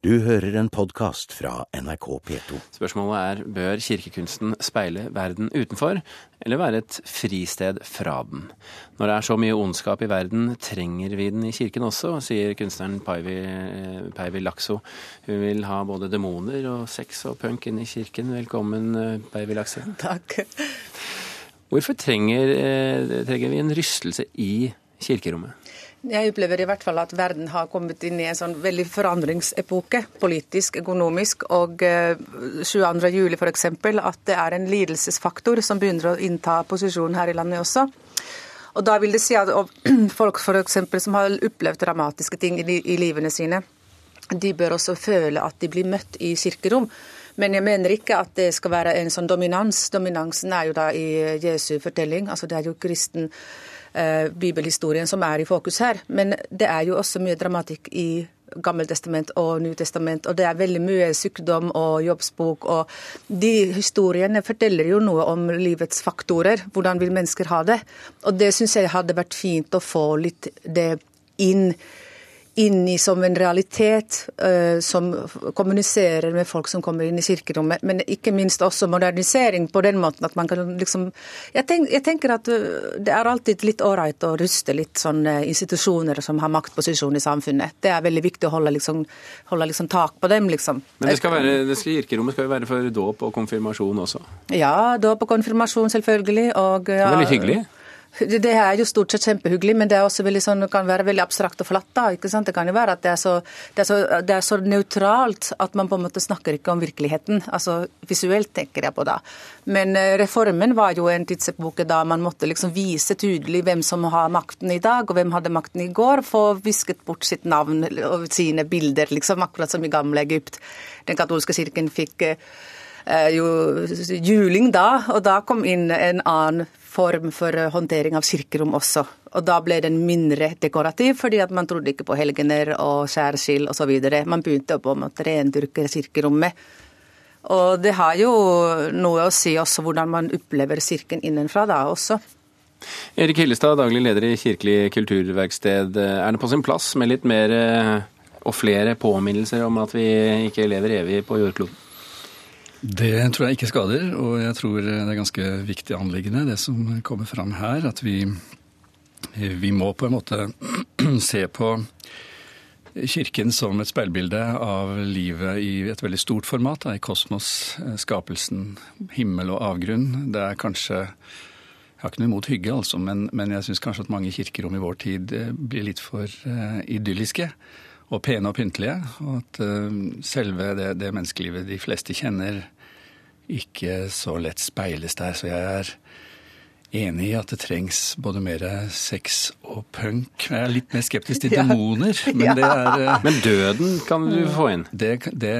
Du hører en podkast fra NRK P2. Spørsmålet er bør kirkekunsten speile verden utenfor, eller være et fristed fra den? Når det er så mye ondskap i verden, trenger vi den i kirken også, sier kunstneren Paivi, Paivi Lakso. Hun vil ha både demoner og sex og punk inn i kirken. Velkommen, Paivi Lakso. Takk. Hvorfor trenger, eh, trenger vi en rystelse i kirkerommet? Jeg opplever i hvert fall at verden har kommet inn i en sånn veldig forandringsepoke, politisk, økonomisk. Og 22. juli f.eks. at det er en lidelsesfaktor som begynner å innta posisjon her i landet også. Og da vil det si at folk for eksempel, som har opplevd dramatiske ting i, livene sine, de bør også føle at de blir møtt i kirkerom. Men jeg mener ikke at det skal være en sånn dominans. Dominansen er jo da i Jesu fortelling. altså Det er jo kristen eh, bibelhistorien som er i fokus her. Men det er jo også mye dramatikk i Gammeltestament og Nytestament, og det er veldig mye sykdom og jobbsbok. og De historiene forteller jo noe om livets faktorer. Hvordan vil mennesker ha det? Og det syns jeg hadde vært fint å få litt det inn inn i som en realitet uh, som kommuniserer med folk som kommer inn i kirkerommet. Men ikke minst også modernisering på den måten at man kan liksom Jeg, tenk, jeg tenker at uh, det er alltid litt ålreit å ruste litt sånne institusjoner som har maktposisjon i samfunnet. Det er veldig viktig å holde, liksom, holde liksom tak på dem, liksom. Men det skal være, det skal, kirkerommet skal jo være for dåp og konfirmasjon også? Ja, dåp og konfirmasjon, selvfølgelig. Og, ja, Veldig hyggelig. Det er jo stort sett kjempehyggelig, men det er også sånn, kan være veldig abstrakt og flatt. da, ikke sant? Det kan jo være at det er så, det er så, det er så nøytralt at man på en måte snakker ikke om virkeligheten. altså Visuelt tenker jeg på da. Men reformen var jo en tidsepoke da man måtte liksom vise tydelig hvem som har makten i dag, og hvem hadde makten i går. Få visket bort sitt navn og sine bilder, liksom, akkurat som i gamle Egypt. Den katolske kirken fikk jo juling da, og da kom inn en annen form for håndtering av kirkerom også. Og da ble den mindre dekorativ, fordi at man trodde ikke på helgener og skjærskill osv. Man begynte på en måte rendyrke kirkerommet. Og det har jo noe å si også hvordan man opplever kirken innenfra da også. Erik Hillestad, daglig leder i Kirkelig kulturverksted. Er det på sin plass med litt mer og flere påminnelser om at vi ikke lever evig på jordkloden? Det tror jeg ikke skader, og jeg tror det er ganske viktig anliggende, det som kommer fram her. At vi, vi må på en måte se på Kirken som et speilbilde av livet i et veldig stort format, i kosmos, skapelsen, himmel og avgrunn. Det er kanskje Jeg har ikke noe imot hygge, altså, men, men jeg syns kanskje at mange kirkerom i vår tid blir litt for uh, idylliske og pene og pyntelige. Og at uh, selve det, det, menneskelivet de fleste kjenner, ikke så lett speiles der. Så jeg er enig i at det trengs både mer sex og punk. Jeg er litt mer skeptisk til demoner. Men, ja. det er, uh, men døden kan du få inn? Det, det,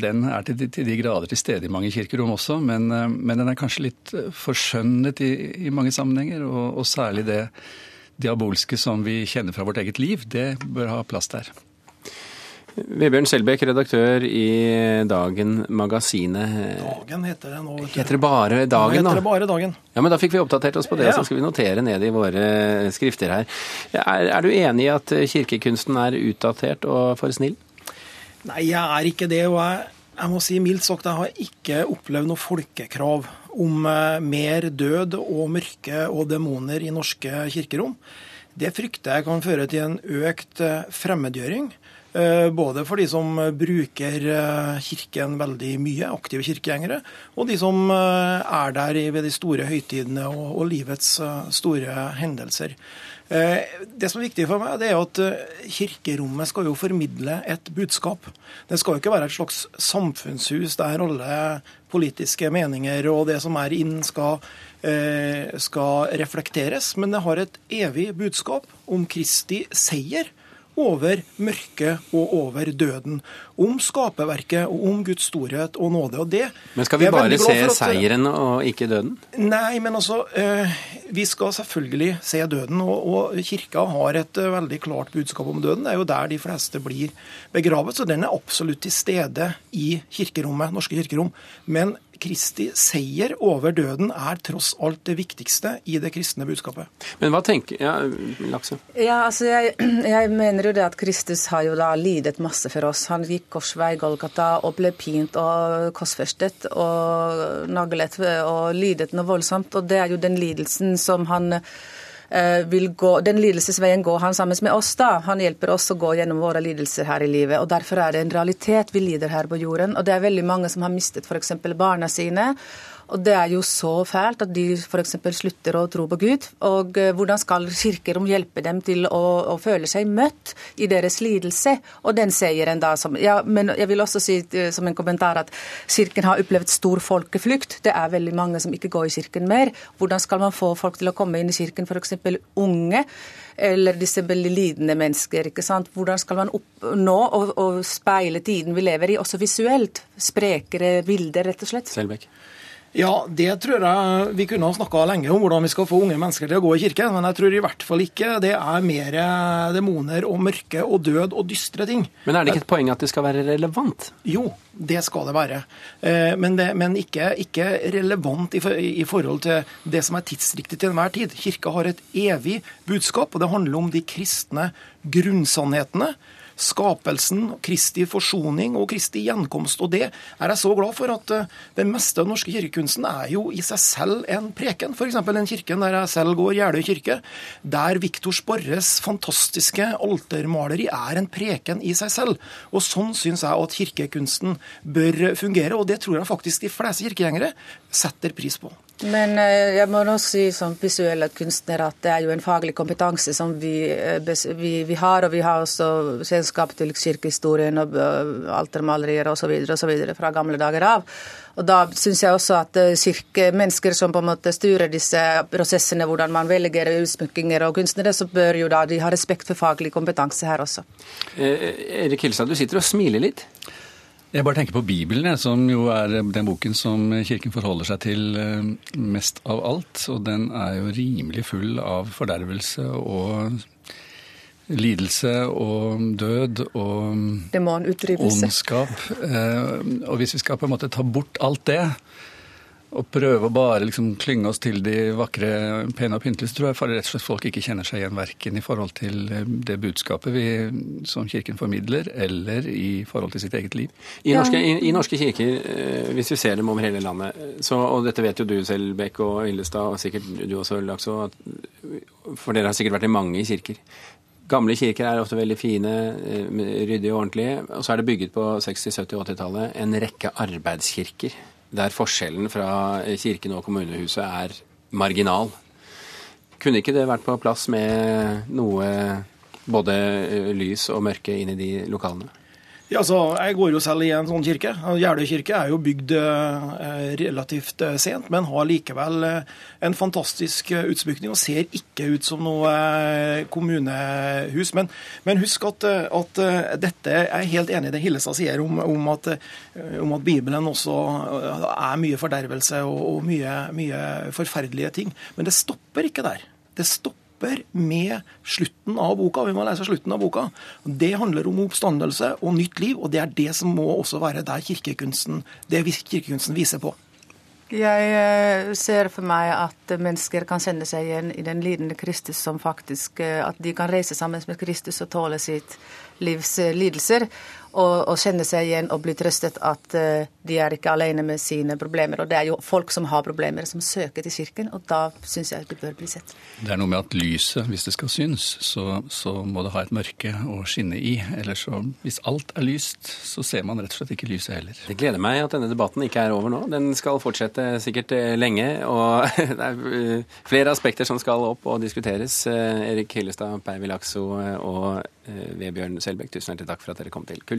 den er til, til, de grader til stede i mange kirkerom også, men, uh, men den er kanskje litt forskjønnet i, i mange sammenhenger. Og, og særlig det diabolske som vi kjenner fra vårt eget liv, det bør ha plass der. Vebjørn Selbekk, redaktør i Dagen Magasinet. Dagen heter det nå. Heter det bare Dagen, nå? Heter det bare Dagen. Ja, men Da fikk vi oppdatert oss på det, ja. så skal vi notere ned i våre skrifter her. Er, er, du enig i at kirkekunsten er utdatert og for snill? Nei, jeg er ikke det. og jeg, jeg må si mildt sagt, jeg har ikke opplevd noe folkekrav om mer død og mørke og demoner i norske kirkerom. Det frykter jeg kan føre til en økt fremmedgjøring. Både for de som bruker kirken veldig mye, aktive kirkegjengere, og de som er der ved de store høytidene og livets store hendelser. Det som er viktig for meg, det er at kirkerommet skal jo formidle et budskap. Det skal jo ikke være et slags samfunnshus der alle politiske meninger og det som er inn, skal, skal reflekteres. Men det har et evig budskap om Kristi seier over mørket og over døden. Om skaperverket og om Guds storhet og nåde. Og det, men skal vi bare se at, seieren og ikke døden? Nei, men altså eh, Vi skal selvfølgelig se døden. Og, og, Kirka har et uh, veldig klart budskap om døden. Det er jo der de fleste blir begravet. Så den er absolutt til stede i kirkerommet, norske kirkerom. Men Kristi seier over døden er tross alt det viktigste i det kristne budskapet. Men hva tenker Ja, Lakse? Ja, altså jeg, jeg, mener jo det at Kristus har jo da lidet masse for oss. Han gikk korsvei Golgata og ble pint og korsfestet og naglet og lidet noe voldsomt. Og det er jo den lidelsen som han vil gå, den lidelsesveien går han sammen med oss. da. Han hjelper oss å gå gjennom våre lidelser her i livet. og Derfor er det en realitet vi lider her på jorden. Og det er veldig mange som har mistet f.eks. barna sine. Og det er jo så fælt at de f.eks. slutter å tro på Gud. Og eh, hvordan skal kirkerom hjelpe dem til å, å, føle seg møtt i deres lidelse? Og den seieren da som Ja, men jeg vil også si eh, som en kommentar at kirken har opplevd stor folkeflukt. Det er veldig mange som ikke går i kirken mer. Hvordan skal man få folk til å komme inn i kirken, f.eks. unge? eller disse veldig lidende mennesker. ikke sant? Hvordan skal man oppnå og speile tiden vi lever i, også visuelt? Sprekere bilder, rett og slett. Selbekk. Ja, det tror jeg vi kunne ha snakka lenge om, hvordan vi skal få unge mennesker til å gå i kirke. Men jeg tror i hvert fall ikke det er mer demoner og mørke og død og dystre ting. Men er det ikke et poeng at det skal være relevant? Jo, det skal det være. Eh, men, det, men ikke, ikke, relevant i, i, forhold til det som er tidsriktig til enhver tid. Kirka har et evig budskap, og det handler om de kristne grunnsannhetene skapelsen, Kristi forsoning og Kristi gjenkomst. Og det er jeg så glad for at uh, den meste av den norske kirkekunsten er jo i seg selv en preken. F.eks. den kirken der jeg selv går, Jeløy kirke, der Viktor Sporres fantastiske altermaleri er en preken i seg selv. Og sånn syns jeg at kirkekunsten bør fungere, og det tror jeg faktisk de fleste kirkegjengere setter pris på. Men eh, jeg må nå si som visuelle kunstner at det er jo en faglig kompetanse som vi, eh, vi, vi har. Og vi har også kjennskap til kirkehistorien og eh, altermalerier osv. fra gamle dager av. Og Da syns jeg også at kirke, mennesker som på en måte styrer disse prosessene, hvordan man velger utsmykkinger og kunstnere, så bør jo da de ha respekt for faglig kompetanse her også. Erik Hilstad, du sitter og smiler litt. Jeg bare tenker på Bibelen, som jo er den boken som Kirken forholder seg til eh, mest av alt. Og den er jo rimelig full av fordervelse og lidelse og død og ondskap. Eh, og hvis vi skal på en måte ta bort alt det, og prøve å bare liksom klynge oss til de vakre, pene og pyntelige, tror jeg for rett og slett folk ikke kjenner seg igjen verken i forhold til eh, det budskapet vi, som Kirken formidler, eller i forhold til sitt eget liv. I norske, i, i norske kirker, eh, hvis vi ser dem over hele landet, så, og dette vet jo du selv, Bekk og Hillestad, og sikkert du også, Lakså, for dere har sikkert vært i mange kirker. Gamle kirker er ofte veldig fine, eh, ryddige og ordentlige. Og så er det bygget på 60-, 70-, 80-tallet en rekke arbeidskirker der forskjellen fra kirken og kommunehuset er marginal. Kunne ikke det vært på plass med noe både lys og mørke inn i de lokalene? Ja, så Jeg går jo selv i en sånn kirke. Jeløy kirke er jo bygd eh, relativt eh, sent, men har likevel eh, en fantastisk utsmykning og ser ikke ut som noe kommunehus. Men, men husk at, at, dette er helt enig i det Hillestad sier om, om, at, om, at, Bibelen også er mye fordervelse og, og mye, mye forferdelige ting. Men det stopper ikke der. Det stopper stopper med slutten av boka. Vi må lese slutten av boka. Det handler om oppstandelse og nytt liv, og det er det som må også være der kirkekunsten, det kirkekunsten viser på. Jeg eh, ser for meg at mennesker kan kjenne seg igjen i den lidende Kristus som faktisk eh, At de kan reise sammen med Kristus og tåle sitt livs eh, lidelser og, og, kjenne seg igjen og bli trøstet at uh, de er ikke alene med sine problemer. Og det er jo folk som har problemer, som søker til kirken, og da syns jeg det bør bli sett. Det er noe med at lyset, hvis det skal synes, så, så må det ha et mørke å skinne i. Eller så, hvis alt er lyst, så ser man rett og slett ikke lyset heller. Det gleder meg at denne debatten ikke er over nå. Den skal fortsette sikkert eh, lenge, og det er eh, flere aspekter som skal opp og diskuteres. Erik Hillestad, Per Vilakso og Vebjørn Selbekk, tusen hjertelig takk for at dere kom til